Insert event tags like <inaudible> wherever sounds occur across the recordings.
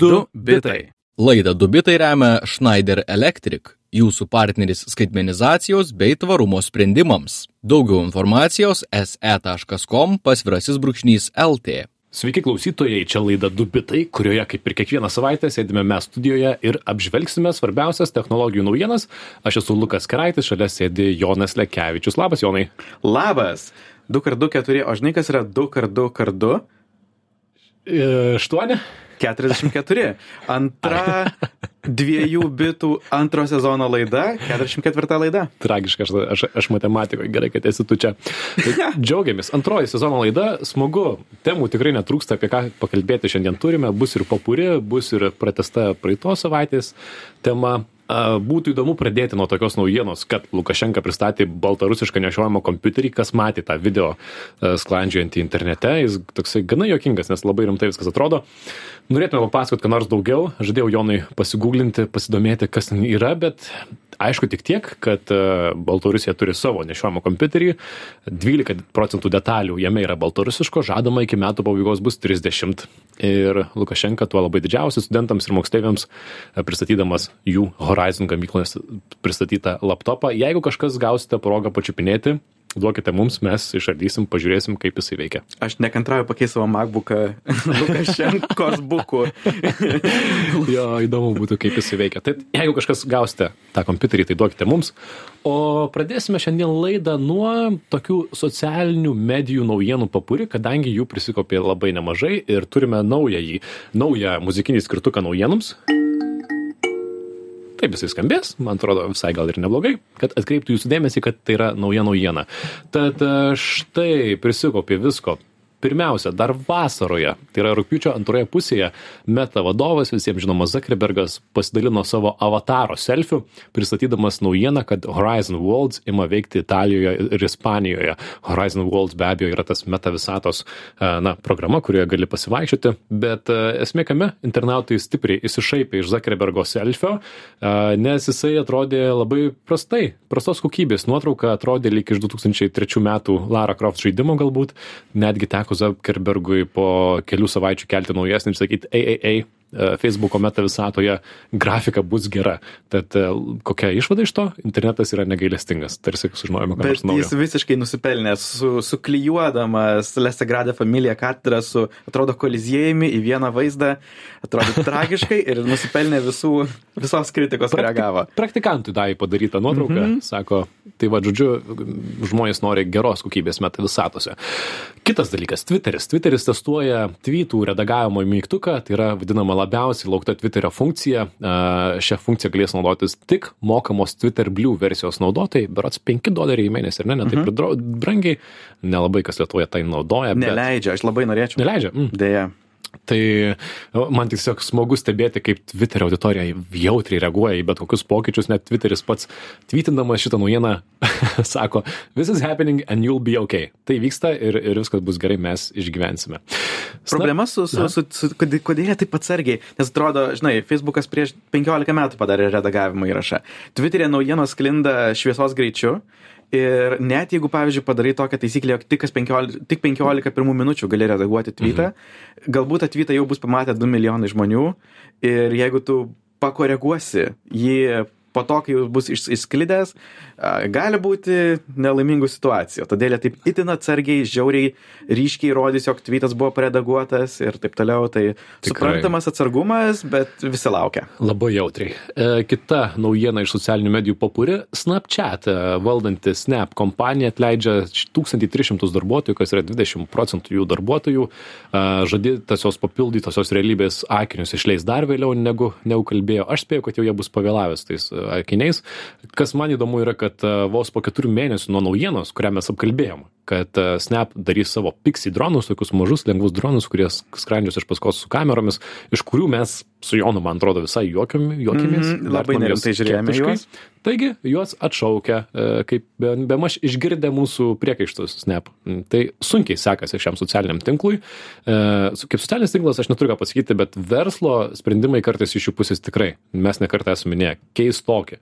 Du bitai. Laidą Du bitai remia Schneider Electric, jūsų partneris skaitmenizacijos bei tvarumo sprendimams. Daugiau informacijos se.com pasvirasis brūkšnys LT. Sveiki klausytojai, čia laida Dubitai, kurioje kaip ir kiekvieną savaitę sėdime mes studijoje ir apžvelgsime svarbiausias technologijų naujienas. Aš esu Lukas Keraitis, šalia sėdi Jonas Lekevičius. Labas, Jonai. Labas. 2x2 keturi, o žinai kas yra 2x2 x2? 8. 44. Antra <laughs> dviejų bitų antro sezono laida, 44 laida. Tragiška, aš, aš, aš matematikoje gerai, kad esi tu čia. Tai <laughs> džiaugiamės. Antroji sezono laida, smagu, temų tikrai netrūksta, apie ką pakalbėti šiandien turime. Bus ir papūri, bus ir pratesta praeitos savaitės tema Būtų įdomu pradėti nuo tokios naujienos, kad Lukašenka pristatė baltarusišką nešiojamą kompiuterį, kas matė tą video e, sklandžiojantį internete, jis toksai gana jokingas, nes labai rimtai viskas atrodo. Norėtume papasakoti, ką nors daugiau, žadėjau Jonai pasigūglinti, pasidomėti, kas ten yra, bet aišku tik tiek, kad e, Baltarusija turi savo nešiojamą kompiuterį, 12 procentų detalių jame yra baltarusiško, žadama iki metų pabaigos bus 30. Ir Lukašenka tuo labai didžiausias studentams ir moksleiviams e, pristatydamas jų Horizon gamykloje pristatytą laptopą. Jeigu kažkas gausite progą pačiupinėti, duokite mums, mes išardysim, pažiūrėsim, kaip jisai veikia. Aš nekantrauju pakeisti savo MacBooką <laughs> Lukašenkos buku. <laughs> jo, įdomu būtų, kaip jisai veikia. Tai jeigu kažkas gausite tą kompiuterį, tai duokite mums. O pradėsime šiandien laidą nuo tokių socialinių medijų naujienų papuri, kadangi jų prisikopė labai nemažai ir turime naująjį, naują muzikinį skirtuką naujienoms. Taip jisai skambės, man atrodo visai gal ir neblogai, kad atkreiptų jūsų dėmesį, kad tai yra nauja naujiena. Tad e, štai prisikopė visko. Pirmiausia, dar vasaroje, tai yra rūpiučio antroje pusėje, meta vadovas, visiems žinomas Zuckerbergas, pasidalino savo avataro selfiu, pristatydamas naujieną, kad Horizon Worlds ima veikti Italijoje ir Ispanijoje. Horizon Worlds be abejo yra tas meta visatos e, na, programa, kurioje gali pasivaikščioti, bet e, esmė kame, internautai stipriai įsišaipė iš Zuckerbergo selfio, e, nes jisai atrodė labai prastai, prastos kokybės. Nuotrauka atrodė lyg iš 2003 metų Lara Croft žaidimo galbūt, netgi teko Zuckerbergui po kelių savaičių kelti naujesnį ir sakyti, ei, ei, ei, Facebooko meta visatoje grafika bus gera. Tad e, kokia išvada iš to? Internetas yra negailestingas, tarsi sužinojome, ką nors naujo. Jis visiškai nusipelnė, su, suklyjuodamas Lesegradę familiją katedrą su, atrodo, koliziejami į vieną vaizdą, atrodo tragiškai ir nusipelnė visų, visos kritikos, kurią gavo. Praktikantui davė padarytą nuotrauką, mm -hmm. sako, tai va, žodžiu, žmonės nori geros kokybės meta visatose. Kitas dalykas - Twitteris. Twitteris testuoja tweetų redagavimo mygtuką, tai yra vadinama labiausiai laukta Twitterio funkcija. Šią funkciją galės naudotis tik mokamos Twitter Blue versijos naudotojai, berats 5 doleriai į mėnesį, ar ne, ne taip uh -huh. brangiai, nelabai kas Lietuvoje tai naudoja. Neleidžia, aš labai norėčiau. Neleidžia. Mm. Deja. Tai man tiesiog smagu stebėti, kaip Twitter auditorija jautriai reaguoja į bet kokius pokyčius, net Twitteris pats tvitindamas šitą naujieną <laughs> sako, this is happening and you'll be okay. Tai vyksta ir, ir viskas bus gerai, mes išgyvensime. Problema su, su, su, su kodėl jie taip atsargiai, nes atrodo, žinai, Facebookas prieš 15 metų padarė redagavimo įrašą. Twitter'e naujienos sklinda šviesos greičiu Ir net jeigu, pavyzdžiui, padarai tokią taisyklę, jog tik 15, tik 15 pirmų minučių gali redaguoti tweetą, mhm. galbūt tweetą jau bus pamatę 2 milijonai žmonių ir jeigu tu pakoreguosi jį po to, kai jau bus išsklidęs, gali būti nelaimingų situacijų. Todėl jie taip itin atsargiai, žiauriai, ryškiai rodys, jog tweetas buvo paredaguotas ir taip toliau. Tai Tikrai. suprantamas atsargumas, bet visi laukia. Labai jautriai. E, kita naujiena iš socialinių medijų popuri - Snapchat. E, valdanti Snap kompanija atleidžia 1300 darbuotojų, kas yra 20 procentų jų darbuotojų. E, žadėtasios papildytosios realybės akinius išleis dar vėliau negu, negu kalbėjo. Aš spėjau, kad jau jie bus pavėlavęs tais akiniais. Kas man įdomu yra, kad e, vos po keturių mėnesių nuo naujienos, kurią mes apkalbėjom, kad e, Snap darys savo Pixie dronus, tokius mažus, lengvus dronus, kurie skrandžius iš paskos su kameromis, iš kurių mes su Jonu, man atrodo, visai juokiamės. Mm, labai nerimtai žiūrėjome juos. Taigi, juos atšaukia, e, kaip be, be maž išgirdę mūsų priekaištus Snap. Mm, tai sunkiai sekasi šiam socialiniam tinklui. Kaip socialinis tinklas, aš neturiu ką pasakyti, bet verslo sprendimai kartais iš jų pusės tikrai, mes nekartą esame minėję, keistokie.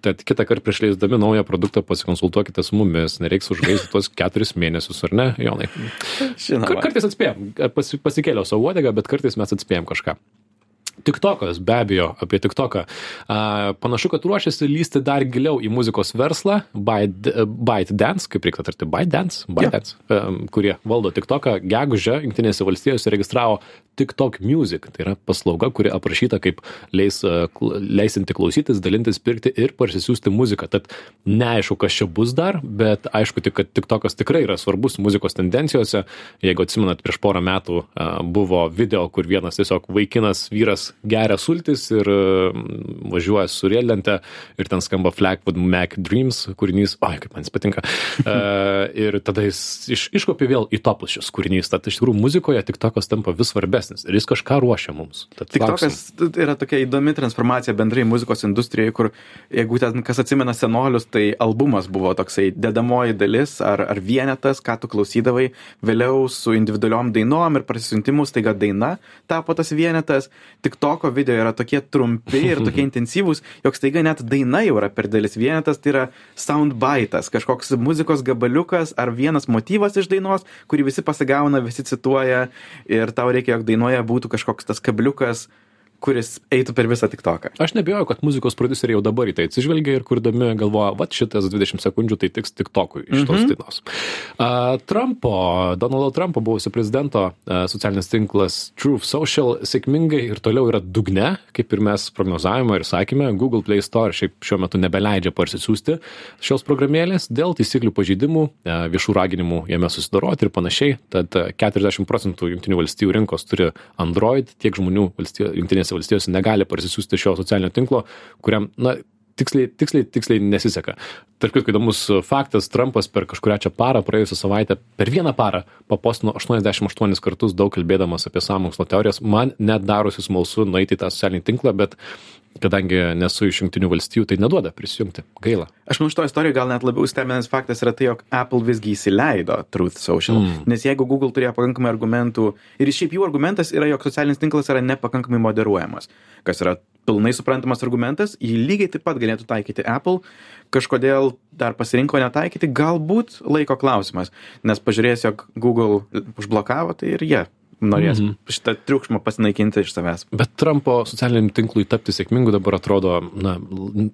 Tad kitą kartą prieš leisdami naują produktą pasikonsultuokite su mumis, nereiks užgaisti tuos keturis mėnesius, ar ne, Jonai? Žinoma. Kartais atspėjom, pas, pasikėliau savo uodegą, bet kartais mes atspėjom kažką. Tiktokas be abejo apie tiktoką. Panašu kad ruošiasi lįsti dar giliau į muzikos verslą Byte Byte Dance kaip reiktų tarti Byte Dance? Byte Dance em, kurie valdo tiktoką. Gegužę jungtinėse valstijose registravo tiktok music. Tai yra paslauga kuri aprašyta kaip leis a, kl- leisianti klausytis dalintis pirkti ir parsisiųsti muziką. Tad neaišku kas čia bus dar bet aišku tik kad tiktokas tikrai yra svarbus muzikos tendencijose. Jeigu atsimenat prieš porą metų buvo video kur vienas tiesiog vaikinas vyras geria sultis ir mm, važiuoja su riedlente ir ten skamba Flackwood Mac Dreams kūrinys, oi, kaip man jis patinka. uh, <laughs> ir tada jis iš, iškopė vėl į topus šis kūrinys. Tad iš tikrųjų muzikoje tik tokas tampa vis svarbesnis ir jis kažką ruošia mums. Tad lauksim. TikTokas yra tokia įdomi transformacija bendrai muzikos industrijoje, kur jeigu ten kas atsimena senolius, tai albumas buvo toksai dedamoji dalis ar, ar vienetas, ką tu klausydavai, vėliau su individualiom dainom ir prasisuntimu staiga daina tapo tas vienetas. TikToko video yra tokie trumpi ir <laughs> tokie intensyvūs, jog staiga net daina jau yra per didelis. Vienetas, tai yra soundbitas, kažkoks muzikos gabaliukas ar vienas motyvas iš dainos, kurį visi pasigauna, visi cituoja ir tau reikia, jog dainoje būtų kažkoks tas kabliukas, kuris eitų per visą TikToką. Aš nebijoju, kad muzikos prodiuseriai jau dabar į tai atsižvelgia ir kurdami galvoja, va šitas 20 sekundžių tai tiks tik tokui iš tos Mhm. dainos. Uh, Trumpo, Donaldo Trumpo buvusio prezidento uh, socialinis tinklas Truth Social sėkmingai ir toliau yra dugne, kaip ir mes prognozavome ir sakėme, Google Play Store šiaip šiuo metu nebeleidžia parsisiųsti šios programėlės dėl taisyklių pažeidimų, uh, viešų raginimų jame susidoroti ir panašiai. Tad uh, 40 procentų jungtinių valstybių rinkos turi Android, tiek žmonių valstijų, jungtinėse valstijose negali parsisiųsti šio socialinio tinklo, kuriam, na, tiksliai, tiksliai, tiksliai nesiseka. Tarp kitko įdomus faktas, Trumpas per kažkurią čia parą, praėjusią savaitę, per vieną parą papostino 88 kartus daug kalbėdamas apie sąmokslo teorijas. Man net darosi smalsu nueiti į tą socialinį tinklą, bet kadangi nesu iš jungtinių valstijų, tai neduoda prisijungti. Gaila. Aš manau, šito istorijoje gal net labiau stebinęs faktas yra tai, jog Apple visgi įsileido Truth Social. Mm. Nes jeigu Google turėjo pakankamai argumentų, ir šiaip jų argumentas yra, jog socialinis tinklas yra nepakankamai moderuojamas, kas yra pilnai suprantamas argumentas, jį lygiai taip pat galėtų taikyti Apple, kažkodėl dar pasirinko netaikyti, galbūt laiko klausimas, nes pažiūrėjęs, jog Google užblokavo, tai ir jie norės mm -hmm. šitą triukšmą pasinaikinti iš savęs. Bet Trumpo socialiniam tinklui tapti sėkmingu dabar atrodo, na,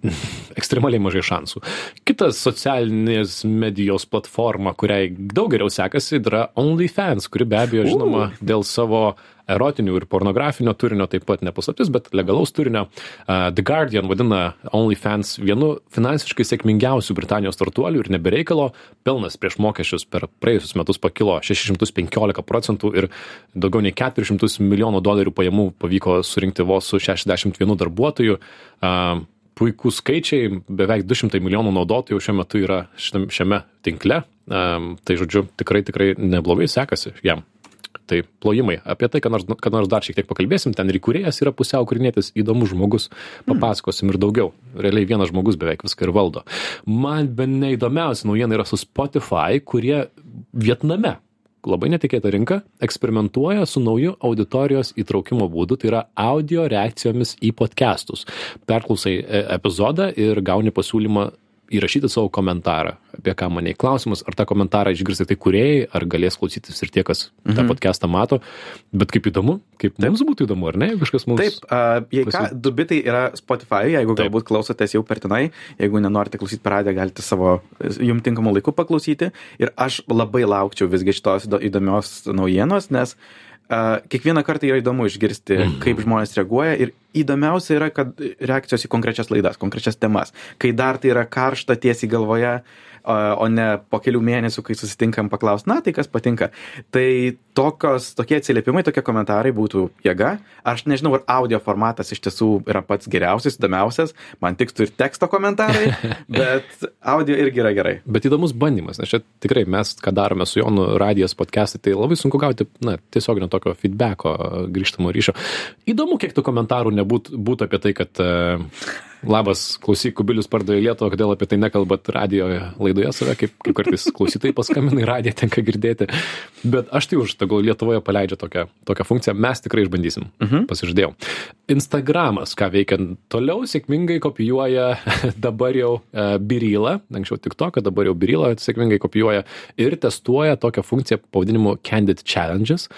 <laughs> ekstremaliai mažai šansų. Kitas socialinės medijos platforma, kuriai daug geriau sekasi, yra OnlyFans, kuri be abejo žinoma dėl savo erotinių ir pornografinio turinio taip pat nepaslaptis, bet legalaus turinio. The Guardian vadina OnlyFans vienu finansiškai sėkmingiausių Britanijos startuolių ir nebereikalo. Pelnas prieš mokesčius per praėjusius metus pakilo 615 procentų ir daugiau nei 400 milijonų dolerių pajamų pavyko surinkti vos su 61 darbuotojų. Uh, puikūs skaičiai, beveik 200 milijonų naudotojų šiuo metu yra šiame tinkle. Um, tai žodžiu, tikrai, tikrai neblogai sekasi jam. Tai plojimai. Apie tai, kad nors, kad nors dar šiek tiek pakalbėsim, ten ir kuriejas yra pusiau kurinėtis, įdomus žmogus, papasakosim ir daugiau. Realiai vienas žmogus beveik viską ir valdo. Man be neįdomiausia naujiena yra su Spotify, kurie Vietname labai netikėta rinka, eksperimentuoja su nauju auditorijos įtraukimo būdu, tai yra audio reakcijomis į podcastus. Perklausai e, epizodą ir gauni pasiūlymą įrašyti savo komentarą, apie ką maniai klausimus, ar tą komentarą išgirsti tai kuriejai, ar galės klausytis ir tie, kas mhm. tą podcastą mato. Bet kaip įdomu, kaip Taip. mums būtų įdomu, ar ne, jeigu kažkas mums... Taip, uh, jei ką, du bitai yra Spotify, jeigu Taip. galbūt klausotės jau per tenai, jeigu nenorite klausyti per radiją, galite savo jums tinkamų laikų paklausyti. Ir aš labai laukčiau visgi šitos įdomios naujienos, nes uh, kiekvieną kartą yra įdomu išgirsti, mm. kaip žmonės reaguoja ir įdomiausia yra, kad reakcijos į konkrečias laidas, konkrečias temas. Kai dar tai yra karšta tiesiai galvoje, o ne po kelių mėnesių, kai susitinkam paklausti, na, tai kas patinka. Tai tokios, tokie atsiliepimai, tokie komentarai būtų jėga. Aš nežinau, ar audio formatas iš tiesų yra pats geriausias, įdomiausias. Man tiktų ir teksto komentarai, <laughs> bet audio irgi yra gerai. Bet įdomus bandymas, nes čia tikrai mes, ką darome su Jonu radijas podcast'ai, tai labai sunku gauti, na, tiesiog ne tokio feedbacko, grįžtamo ryšio. Įdomu, kiek tų komentarų nebūtų būt apie tai, kad uh, labas, klausyk, kubilius pardavė Lietuvą, kodėl apie tai nekalbat radio laidoje save, kaip, kaip kartais klausytojai paskambina į radiją, tenka girdėti. Bet aš tai už, tegul Lietuvoje paleidžia tokią, tokią funkciją, mes tikrai išbandysim. -huh. Pasižadėjau. Instagramas, ką veikiant toliau, sėkmingai kopijuoja <laughs> dabar jau uh, Birylą, anksčiau tik to, kad dabar jau Birylą sėkmingai kopijuoja ir testuoja tokią funkciją pavadinimu Candid Challenges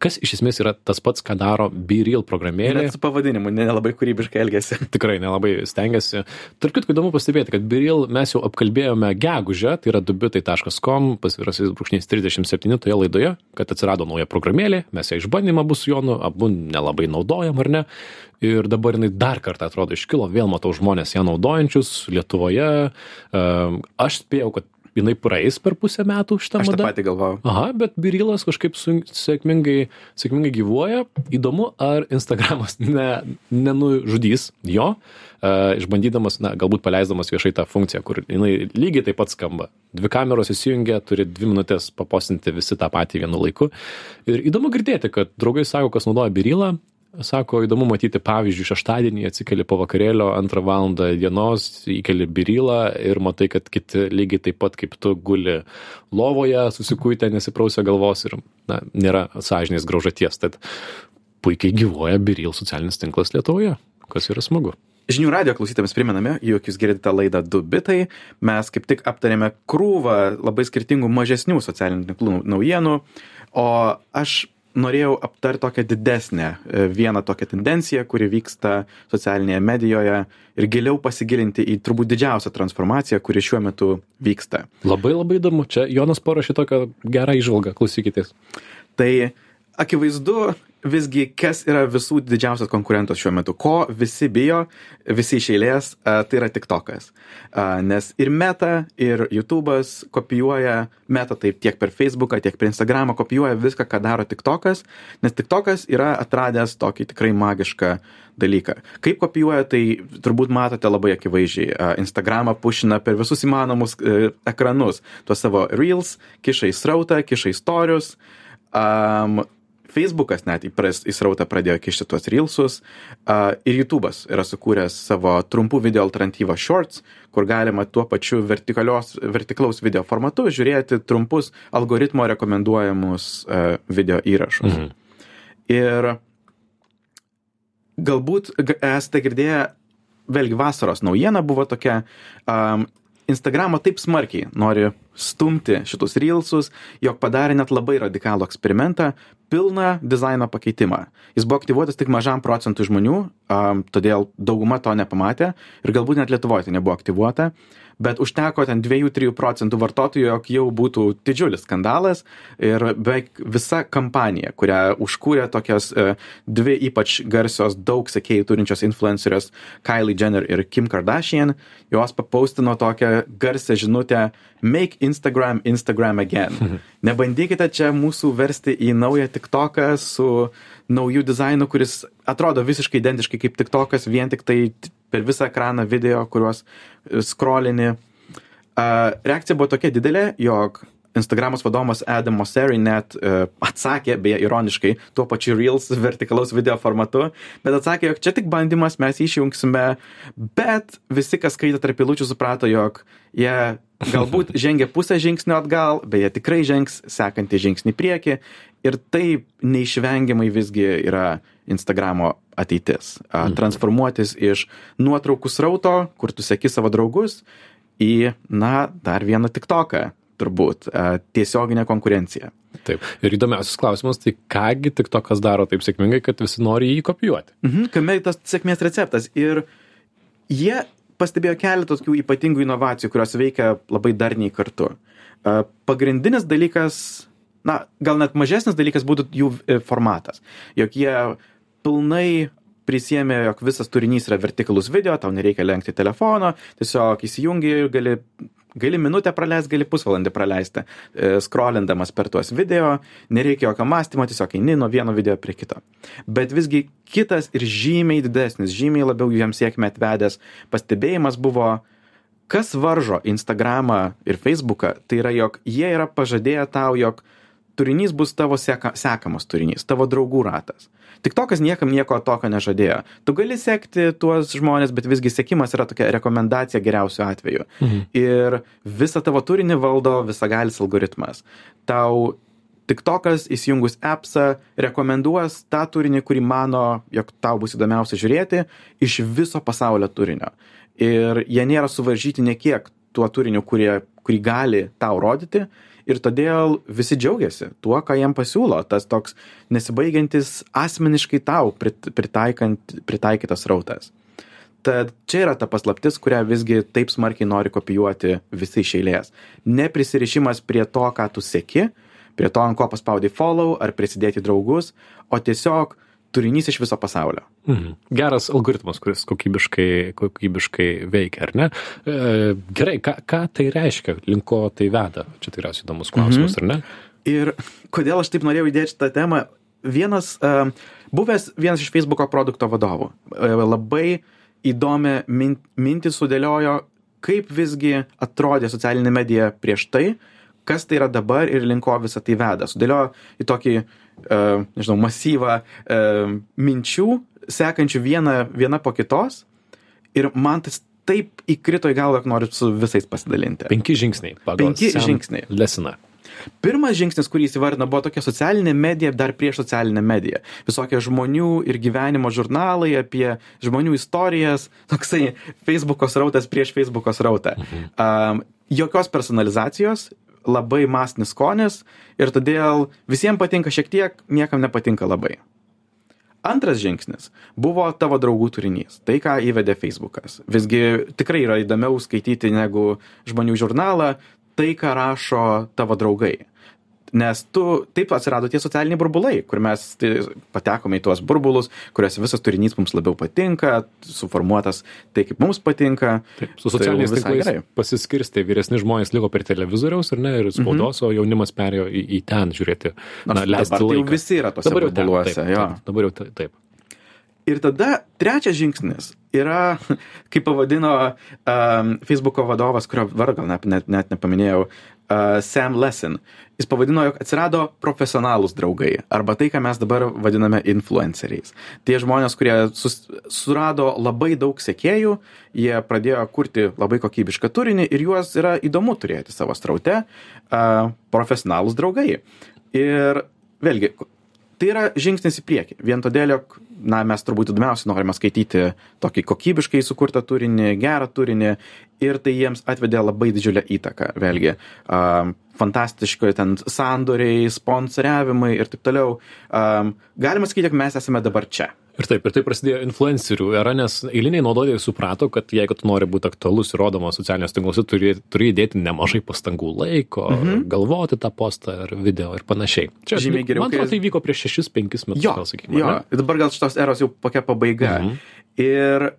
kas iš esmės yra tas pats, ką daro BeReal programėlė. Net su pavadinimu nelabai kūrybiškai elgesi. <laughs> Tikrai nelabai stengiasi. Tark kitko įdomu pastebėti, kad BeReal mes jau apkalbėjome gegužę, tai yra dubitai.com, pasvirasis brūkšnys 37 toje laidoje, kad atsirado nauja programėlė, mes ją išbandymą bus su Jonu, abu nelabai naudojam ar ne. Ir dabar jinai dar kartą atrodo iškilo, vėl matau žmonės ją naudojančius Lietuvoje. Ehm, aš spėjau, kad jinai praeis per pusę metų šitą Aš tą madą. patį galvojau. Aha, bet Birilas kažkaip sėkmingai, sėkmingai gyvuoja. Įdomu, ar Instagramas <laughs> ne, nenužudys jo, uh, išbandydamas, na, galbūt paleisdamas viešai tą funkciją, kur jinai lygiai taip pat skamba. Dvi kameros įsijungia, turi dvi minutės papostinti visi tą patį vienu laiku. Ir įdomu girdėti, kad draugai sako, kas naudoja Birilą, Sako, įdomu matyti, pavyzdžiui, šeštadienį atsikeli po vakarėlio, antrą valandą dienos, įkeli birylą ir matai, kad kiti lygiai taip pat kaip tu guli lovoje, susikuitę, nesiprausę galvos ir na, nėra sąžinės graužaties. Tad puikiai gyvoja biryl socialinis tinklas Lietuvoje, kas yra smagu. Žinių radio klausytėms primename, jog jūs girdite laidą 2 bitai. Mes kaip tik aptarėme krūvą labai skirtingų mažesnių socialinių tinklų naujienų, o aš norėjau aptart tokią didesnę e, vieną tokią tendenciją, kuri vyksta socialinėje medijoje ir giliau pasigilinti į turbūt didžiausią transformaciją, kuri šiuo metu vyksta. Labai labai įdomu, čia Jonas parašė tokią gerą įžvalgą, klausykitės. Tai akivaizdu visgi, kas yra visų didžiausias konkurentas šiuo metu, ko visi bijo, visi iš eilės, a, tai yra TikTokas. A, nes ir Meta, ir YouTube'as kopijuoja, Meta taip tiek per Facebooką, tiek per Instagramą kopijuoja viską, ką daro TikTokas, nes TikTokas yra atradęs tokį tikrai magišką dalyką. Kaip kopijuoja, tai turbūt matote labai akivaizdžiai. A, Instagramą pušina per visus įmanomus e, ekranus, tuos savo reels, kiša į srautą, kiša į storius. Um, Facebookas net į, pras, į srautą pradėjo kišti tuos reelsus uh, ir YouTube'as yra sukūręs savo trumpų video alternatyvą Shorts, kur galima tuo pačiu vertikalaus video formatu žiūrėti trumpus algoritmo rekomenduojamus uh, video įrašus. Mhm. Ir galbūt esate girdėję, vėlgi vasaros naujiena buvo tokia, um, Instagramą taip smarkiai nori stumti šitus reelsus, jog padarė net labai radikalų eksperimentą, pilną dizaino pakeitimą. Jis buvo aktyvuotas tik mažam procentui žmonių, um, todėl dauguma to nepamatė ir galbūt net Lietuvoje tai nebuvo aktyvuota, bet užteko ten 2-3 procentų vartotojų, jog jau būtų didžiulis skandalas ir beveik visa kampanija, kurią užkūrė tokios e, dvi ypač garsios daug sekėjų turinčios influencerės Kylie Jenner ir Kim Kardashian, jos papaustino tokią garsę žinutę Make Instagram Instagram again. <laughs> Nebandykite čia mūsų versti į naują TikToką su nauju dizainu, kuris atrodo visiškai identiškai kaip TikTokas, vien tik tai per visą ekraną video, kuriuos e, scrollini. A, Reakcija buvo tokia didelė, jog Instagramos vadovas Adam Mosseri net uh, atsakė, beje, ironiškai, tuo pačiu Reels vertikalaus video formatu, bet atsakė, jog čia tik bandymas, mes jį išjungsime, bet visi, kas skaitė tarp eilučių, suprato, jog jie galbūt <laughs> žengia pusę žingsnio atgal, bet jie tikrai žengs sekantį žingsnį priekį ir tai neišvengiamai visgi yra Instagramo ateitis. A, Transformuotis iš nuotraukų srauto, kur tu seki savo draugus, į, na, dar vieną TikToką turbūt a, tiesioginę konkurenciją. Taip. Ir įdomiausias klausimas, tai kągi tik to, kas daro taip sėkmingai, kad visi nori jį kopijuoti. Mhm, kame tas sėkmės receptas? Ir jie pastebėjo keletą tokių ypatingų inovacijų, kurios veikia labai darniai kartu. A, Pagrindinis dalykas, na, gal net mažesnis dalykas būtų jų e, formatas. Jog jie pilnai prisėmė, jog visas turinys yra vertikalus video, tau nereikia lenkti telefono, tiesiog įsijungi ir gali, gali minutę praleisti, gali pusvalandį praleisti, e, scrollindamas per tuos video, nereikia jokio mąstymo, tiesiog eini nuo vieno video prie kito. Bet visgi kitas ir žymiai didesnis, žymiai labiau jiems sėkmę atvedęs pastebėjimas buvo, kas varžo Instagramą ir Facebooką, tai yra, jog jie yra pažadėję tau, jog turinys bus tavo seka, sekamas turinys, tavo draugų ratas. Tik tokas niekam nieko tokio nežadėjo. Tu gali sekti tuos žmonės, bet visgi sekimas yra tokia rekomendacija geriausiu atveju. Mhm. Ir visą tavo turinį valdo visagalis algoritmas. Tau tik tokas įsijungus appsą rekomenduos tą turinį, kurį mano, jog tau bus įdomiausia žiūrėti iš viso pasaulio turinio. Ir jie nėra suvaržyti nekiek tuo turiniu, kurie, kurį gali tau rodyti ir todėl visi džiaugiasi tuo, ką jiem pasiūlo, tas toks nesibaigiantis asmeniškai tau pritaikytas rautas. Tad čia yra ta paslaptis, kurią visgi taip smarkiai nori kopijuoti visi iš eilės. Neprisirišimas prie to, ką tu sėki, prie to, ant ko paspaudai follow ar prisidėti draugus, o tiesiog turinys iš viso pasaulio. Mhm. Geras algoritmas, kuris kokybiškai, kokybiškai veikia, ar ne? E, gerai, ką, ką tai reiškia, link ko tai veda? Čia tikriausiai įdomus klausimas, mhm. ar ne? Ir kodėl aš taip norėjau įdėti šitą temą? Vienas, uh, buvęs vienas iš Facebooko produkto vadovų, uh, labai įdomią min, mintį sudėliojo, kaip visgi atrodė socialinė medija prieš tai, kas tai yra dabar ir link ko visą tai veda. Sudėliojo į tokį uh, E, nežinau, masyvą e, minčių, sekančių vieną, vieną po kitos. Ir man tas taip įkrito į galvą, kad noriu su visais pasidalinti. Penki žingsniai. Penki žingsniai. Lesina. Pirmas žingsnis, kurį jis įvardino, buvo tokia socialinė medija dar prieš socialinę mediją. Visokie žmonių ir gyvenimo žurnalai apie žmonių istorijas, toksai Facebook'o srautas prieš Facebook'o srautą. Mhm. Um, jokios personalizacijos, labai mąsnis skonis ir todėl visiems patinka šiek tiek, niekam nepatinka labai. Antras žingsnis buvo tavo draugų turinys, tai ką įvedė Facebookas. Visgi tikrai yra įdomiau skaityti negu žmonių žurnalą, tai ką rašo tavo draugai nes tu taip atsirado tie socialiniai burbulai kur mes tai patekome į tuos burbulus kuriuose visas turinys mums labiau patinka suformuotas tai kaip mums patinka. Taip su socialiniais tai tinklais pasiskirstė vyresni žmonės liko prie televizoriaus ar ne ir spaudos mhm. o jaunimas perėjo į, į ten žiūrėti na leisti tai laiką. visi yra tose burbuluose jo. dabar jau taip. Ir tada trečias žingsnis yra, kaip pavadino um, Facebooko vadovas, kurio vardą net, net, net nepaminėjau, uh, Sam Lesson. Jis pavadino, jog atsirado profesionalūs draugai, arba tai, ką mes dabar vadiname influenceriais. Tie žmonės, kurie sus, surado labai daug sekėjų, jie pradėjo kurti labai kokybišką turinį ir juos yra įdomu turėti savo straute, uh, profesionalūs draugai. Ir vėlgi, tai yra žingsnis į priekį. Vien todėl jog na mes turbūt įdomiausia norime skaityti tokį kokybiškai sukurtą turinį gerą turinį ir tai jiems atvedė labai didžiulę įtaką. Vėlgi a fantastiški ten sandoriai sponsoriavimai ir taip toliau. A galima sakyti jog mes esame dabar čia ir taip ir taip prasidėjo influencerių era nes eiliniai naudotojai suprato kad jeigu tu nori būt aktualus ir rodomas socialiniuose tinkluose turi turi įdėti nemažai pastangų laiko mhm. galvoti tą postą ar video ir panašiai. Čia žymiai geriau man atrodo tai vyko prieš šešis penkis metus jo, gal sakykime jo. ir dabar gal šitos eros jau kokia pabaiga. Mhm. ir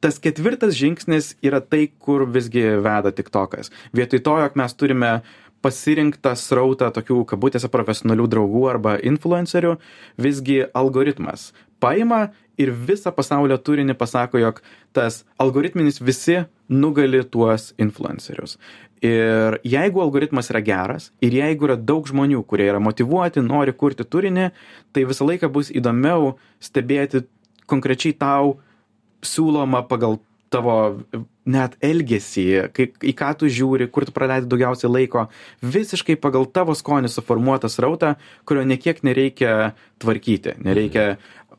tas ketvirtas žingsnis yra tai kur visgi veda tiktokas. Vietoj to jog mes turime pasirinktą srautą tokių kabutėse profesionalių draugų arba influencerių visgi algoritmas paima ir visą pasaulio turinį pasako, jog tas algoritminis visi nugali tuos influencerius. Ir jeigu algoritmas yra geras ir jeigu yra daug žmonių, kurie yra motivuoti, nori kurti turinį, tai visą laiką bus įdomiau stebėti konkrečiai tau siūloma pagal tavo net elgesį, kai, į ką tu žiūri, kur tu praleidi daugiausiai laiko, visiškai pagal tavo skonį suformuotą srautą, kurio niekiek nereikia tvarkyti, nereikia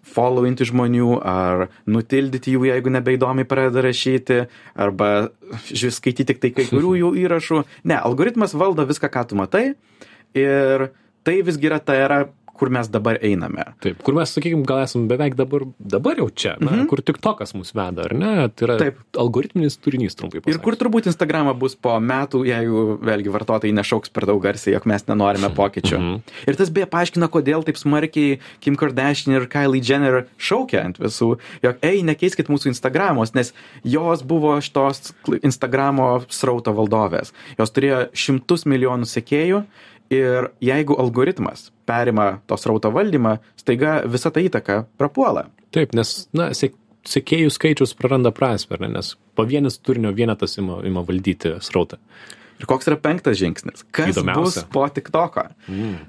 followinti žmonių ar nutildyti jų, jeigu nebeįdomiai pradeda rašyti, arba žiūrėti skaityti tik tai kai kurių jų įrašų. Ne, algoritmas valdo viską, ką tu matai ir tai visgi yra ta era, kur mes dabar einame. Taip, kur mes, sakykime, gal esame beveik dabar, dabar jau čia, na, mm -hmm. kur tik tokas mus veda, ar ne? Tai yra Taip. algoritminis turinys, trumpai pasakyti. Ir kur turbūt Instagramą bus po metų, jeigu vėlgi vartotojai nešauks per daug garsiai, jog mes nenorime pokyčių. Mm -hmm. Ir tas beje paaiškina, kodėl taip smarkiai Kim Kardashian ir Kylie Jenner šaukia ant visų, jog, ei, nekeiskit mūsų Instagramos, nes jos buvo šitos Instagramo srauto valdovės. Jos turėjo šimtus milijonų sekėjų ir jeigu algoritmas perima to srauto valdymą staiga visa ta įtaka prapuola. Taip nes na sek sekėjų skaičius praranda prasmę ar ne? Nes pavienis turinio vienetas ima ima valdyti srautą. Ir koks yra penktas žingsnis? Kas bus po tiktoko? Mm.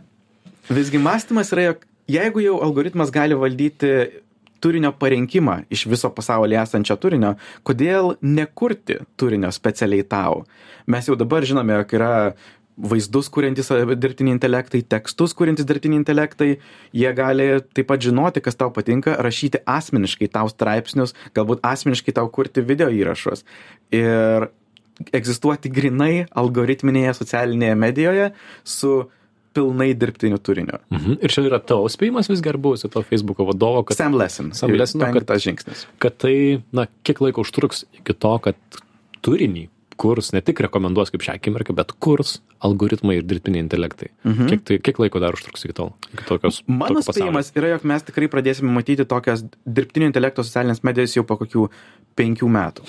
visgi mąstymas yra jog jeigu jau algoritmas gali valdyti turinio parinkimą iš viso pasaulyje esančio turinio kodėl nekurti turinio specialiai tau? Mes jau dabar žinome jog yra vaizdus kuriantys dirbtiniai intelektai tekstus kuriantys dirbtiniai intelektai jie gali taip pat žinoti kas tau patinka rašyti asmeniškai tau straipsnius galbūt asmeniškai tau kurti video įrašus ir egzistuoti grinai algoritminėje socialinėje medijoje su pilnai dirbtiniu turiniu. Mhm. Ir čia yra tavo spėjimas visgi ar buvusi to Facebooko vadovo, kad, Sam Lesson. Sam Lesson, kad- tas žingsnis. kad tai, na, kiek laiko užtruks iki to, kad turinį kurs, ne tik rekomenduos kaip šią akimirką, bet kurs algoritmai ir dirbtiniai intelektai. Mhm. Kiek, tai, kiek laiko dar užtruks iki tol? Iki tokios, Mano spėjimas yra, jog mes tikrai pradėsime matyti tokias dirbtinio intelekto socialinės medijas jau po kokių penkių metų.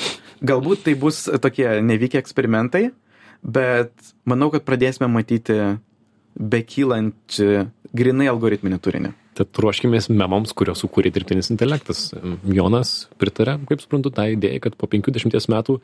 Galbūt tai bus tokie nevykę eksperimentai, bet manau, kad pradėsime matyti bekylančią grinai algoritminį turinį. Tad ruoškimės memams, kuriuos sukūrė dirbtinis intelektas. Jonas pritarė, kaip suprantu, tą idėją, kad po 50 metų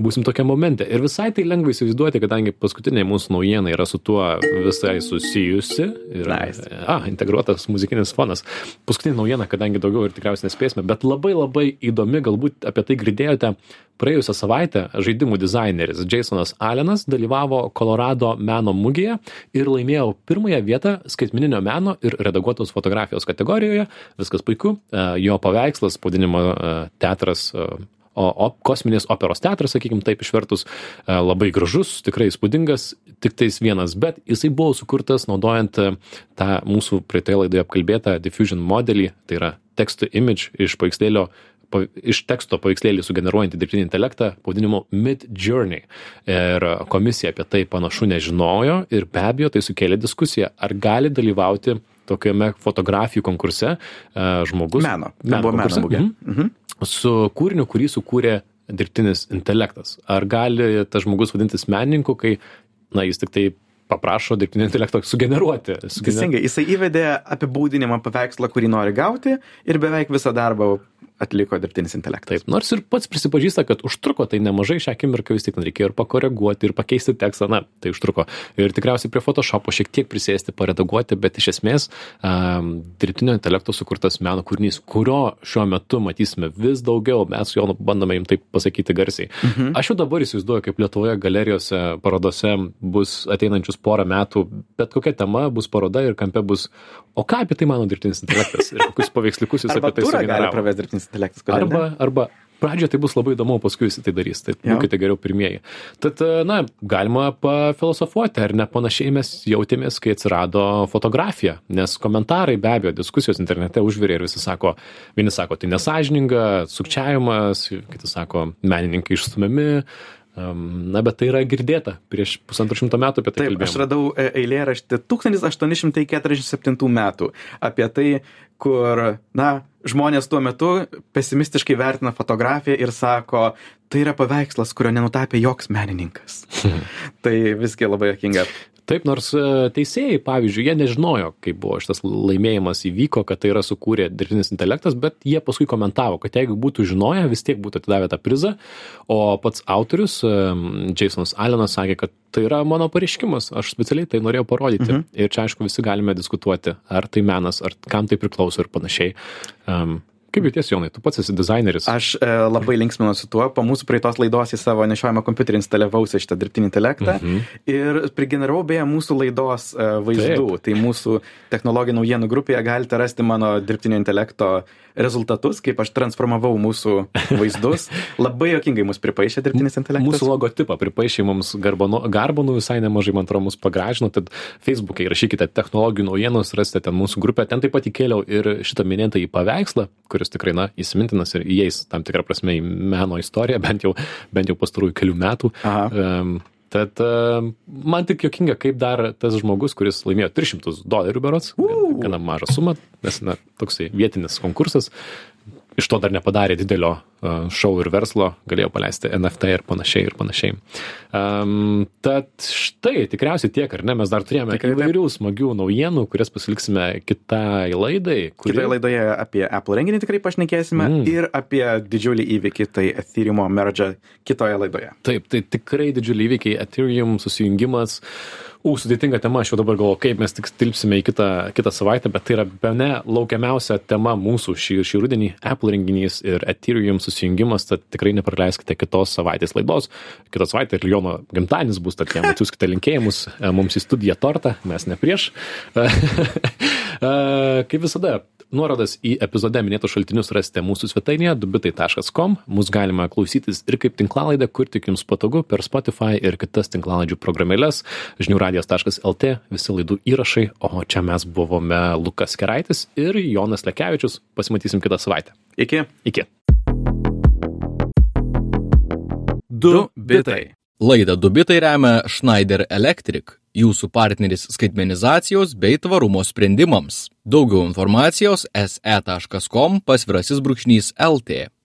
būsim tokia momente. Ir visai tai lengva įsivaizduoti, kadangi paskutinė mūsų naujiena yra su tuo visai susijusi. Ir, Nice. A, integruotas muzikinis fonas. Paskutinė naujiena, kadangi daugiau ir tikriausiai nespėsime, bet labai labai įdomi, galbūt apie tai girdėjote. Praėjusią savaitę žaidimų dizaineris Jasonas Allenas dalyvavo Kolorado meno mugėje ir laimėjo pirmąją vietą skaitmininio meno ir redaguotos fotografijos kategorijoje. Viskas puiku. E, Jo paveikslas, pavadinimo e, teatras e, o, o kosminės operos teatras, sakykime taip išvertus, labai gražus, tikrai įspūdingas, tik tais vienas, bet jisai buvo sukurtas naudojant tą mūsų praeitoje laidoje apkalbėtą diffusion modelį, tai yra text to image iš paveikslėlio pa- iš teksto paveikslėlį sugeneruojantį dirbtinį intelektą pavadinimu Mid Journey. Ir komisija apie tai panašu nežinojo ir be abejo tai sukėlė diskusiją, ar gali dalyvauti tokiame fotografijų konkurse e, žmogus. Meno. Tai buvo meno konkurse, mugė. mhm su kūriniu, kurį sukūrė dirbtinis intelektas. Ar gali tas žmogus vadintis menininku, kai, na, jis tik tai paprašo dirbtinio intelekto sugeneruoti. sugener- Teisingai, jisai įvedė apibūdinimą paveikslą, kurį nori gauti ir beveik visą darbą atliko dirbtinis intelektas. Taip, nors ir pats prisipažįsta, kad užtruko tai nemažai šią akimirką vis tik reikėjo ir pakoreguoti, ir pakeisti tekstą, na, tai užtruko. Ir tikriausiai prie Photoshopo šiek tiek prisėsti, paredaguoti, bet iš esmės um, dirbtinio intelekto sukurtas meno kūrinys, kurio šiuo metu matysime vis daugiau, mes jo bandome jums taip pasakyti garsiai. Mhm. Aš jau dabar įsivaizduoju, kaip Lietuvoje galerijose, parodose bus ateinančius porą metų, bet kokia tema bus paroda ir kampe bus, o ką apie tai mano dirbtinis intelektas ir kokius paveiksliukus jis apie tai turą intelektas. kodėl Arba, arba pradžioje tai bus labai įdomu, paskui visi tai darys. Tai būkite geriau pirmieji. Tad, e, na, galima pafilosofuoti, ar ne panašiai mes jautėmės, kai atsirado fotografija. Nes komentarai be abejo, diskusijos internete užvirė ir visi sako, vieni sako, tai nesažininga, sukčiavimas, kiti sako, menininkai išstumiami. Um, na, bet tai yra girdėta. Prieš pusantro šimto metų apie tai Taip, aš kalbėjome. radau e, eilėraštį 1847 metų apie tai, kur, na, žmonės tuo metu pesimistiškai vertina fotografiją ir sako, tai yra paveikslas, kurio nenutapė joks menininkas. <laughs> tai visgi labai jokinga. Taip, nors e, teisėjai, pavyzdžiui, jie nežinojo, kaip buvo šitas laimėjimas įvyko, kad tai yra sukūrė dirbtinis intelektas, bet jie paskui komentavo, kad jeigu būtų žinoję, vis tiek būtų atidavę tą prizą, o pats autorius, e, Jasonas Allenas, sakė, kad tai yra mano pareiškimas, aš specialiai tai norėjau parodyti. Mhm. Ir čia, aišku, visi galime diskutuoti, ar tai menas, ar kam tai priklauso ir panašiai. Um, kaip jautiesi, Jonai, tu pats esi dizaineris. Aš e, labai linksminuosi tuo, po mūsų praeitos laidos į savo nešiojamą kompiuterį instaliavausi šitą dirbtinį intelektą mhm. ir prigeneravau beje mūsų laidos e, vaizdų. Taip. Tai mūsų technologijų naujienų grupėje galite rasti mano dirbtinio intelekto rezultatus, kaip aš transformavau mūsų vaizdus. <laughs> Labai jokingai mus pripaišė dirbtinis intelektas. Mūsų logotipą pripaišė mums garbonų, garbonų visai nemažai, man atrodo, mus pagražino, tad Facebook'e įrašykite technologijų naujienos, rasite ten mūsų grupę, ten taip pat įkėliau ir šitą minėtą į paveikslą, kuris tikrai, na, įsimintinas ir įeis tam tikrą prasme į meno istoriją, bent jau, bent jau pastarųjų kelių metų. Aha. Um, Tad uh, man tik jokinga, kaip dar tas žmogus, kuris laimėjo 300 dolerių berots, gana mažą sumą, nes na, toksai vietinis konkursas, iš to dar nepadarė didelio uh, šou ir verslo, galėjo paleisti NFT ir panašiai ir panašiai. Um, tad štai, tikriausiai tiek, ar ne, mes dar turėjome Tikrai taip. įvairių smagių naujienų, kurias pasiliksime kitai laidai. Kuri... Kitoje laidoje apie Apple renginį tikrai pašnekėsime mm. ir apie didžiulį įvykį, tai Ethereum merge kitoje laidoje. Taip, tai tikrai didžiuliai įvykiai, Ethereum susijungimas. U, sudėtinga tema, aš jau dabar galvoju, kaip mes tik tilpsime į kitą, kitą savaitę, bet tai yra be ne laukiamiausia tema mūsų šį, šį rudenį - Apple renginys ir Ethereum susijungimas, tad tikrai nepraleiskite kitos savaitės laidos. Kitą savaitę ir Liono gimtadienis bus, tad jam atsiųskite linkėjimus e, mums į studiją tortą, mes ne prieš. <laughs> E, Kaip visada, Nuorodas į epizode minėtus šaltinius rasite mūsų svetainėje dubitai.com. Mūsų galima klausytis ir kaip tinklalaidę, kur tik jums patogu per Spotify ir kitas tinklalaidžių programėlės, žiniųradijas.lt, visi laidų įrašai, o čia mes buvome Lukas Keraitis ir Jonas Lekevičius. Pasimatysim kitą savaitę. Iki. Iki. Du bitai. Laidą Dubitai remia Schneider Electric, jūsų partneris skaitmenizacijos bei tvarumo sprendimams. Daugiau informacijos se.com pasvirasis brūkšnys LT.